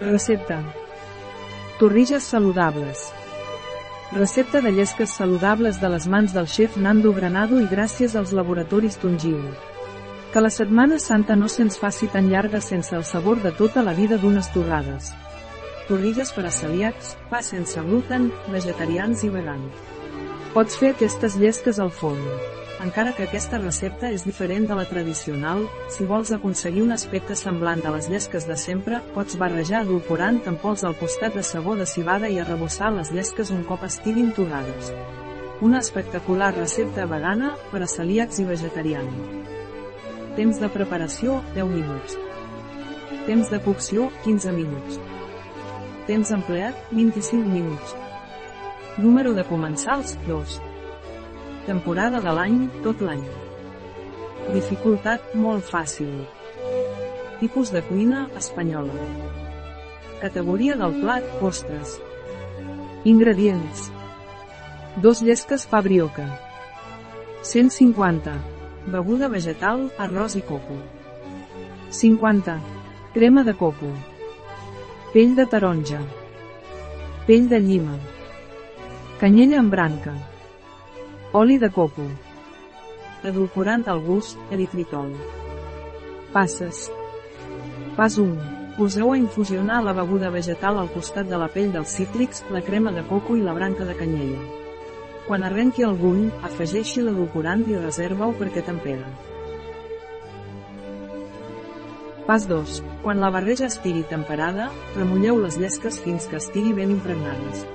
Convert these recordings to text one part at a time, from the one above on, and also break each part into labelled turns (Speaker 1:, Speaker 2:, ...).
Speaker 1: Recepta. Torrilles saludables. Recepta de llesques saludables de les mans del xef Nando Granado i gràcies als laboratoris Tungiu. Que la Setmana Santa no se'ns faci tan llarga sense el sabor de tota la vida d'unes torrades. Torrilles per a celíacs, pa sense gluten, vegetarians i vegans. Pots fer aquestes llesques al forn. Encara que aquesta recepta és diferent de la tradicional, si vols aconseguir un aspecte semblant a les llesques de sempre, pots barrejar edulcorant amb pols al costat de sabó de cibada i arrebossar les llesques un cop estiguin torrades. Una espectacular recepta vegana, per a celíacs i vegetarians. Temps de preparació, 10 minuts. Temps de cocció, 15 minuts. Temps empleat, 25 minuts. Número de comensals, 2. Temporada de l'any, tot l'any. Dificultat, molt fàcil. Tipus de cuina, espanyola. Categoria del plat, postres. Ingredients. Dos llesques pa brioca. 150. Beguda vegetal, arròs i coco. 50. Crema de coco. Pell de taronja. Pell de llima. Canyella amb branca. Oli de coco. Edulcorant al gust, eritritol. Passes. Pas 1. Poseu a infusionar la beguda vegetal al costat de la pell dels cítrics, la crema de coco i la branca de canyella. Quan arrenqui el gull, afegeixi l'edulcorant i reserva-ho perquè tempera. Pas 2. Quan la barreja estigui temperada, remulleu les llesques fins que estigui ben impregnades.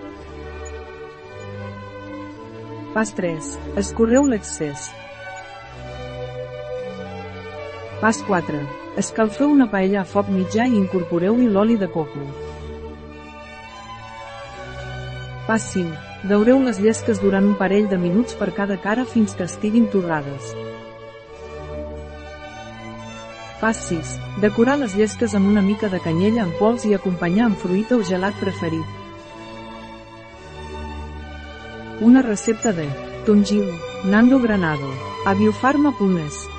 Speaker 1: Pas 3. Escorreu l'excés. Pas 4. Escalfeu una paella a foc mitjà i incorporeu-hi l'oli de coco. Pas 5. Daureu les llesques durant un parell de minuts per cada cara fins que estiguin torrades. Pas 6. Decorar les llesques amb una mica de canyella en pols i acompanyar amb fruita o gelat preferit. Una recepta de Tongiu, Nando Granado, a biofarma.es.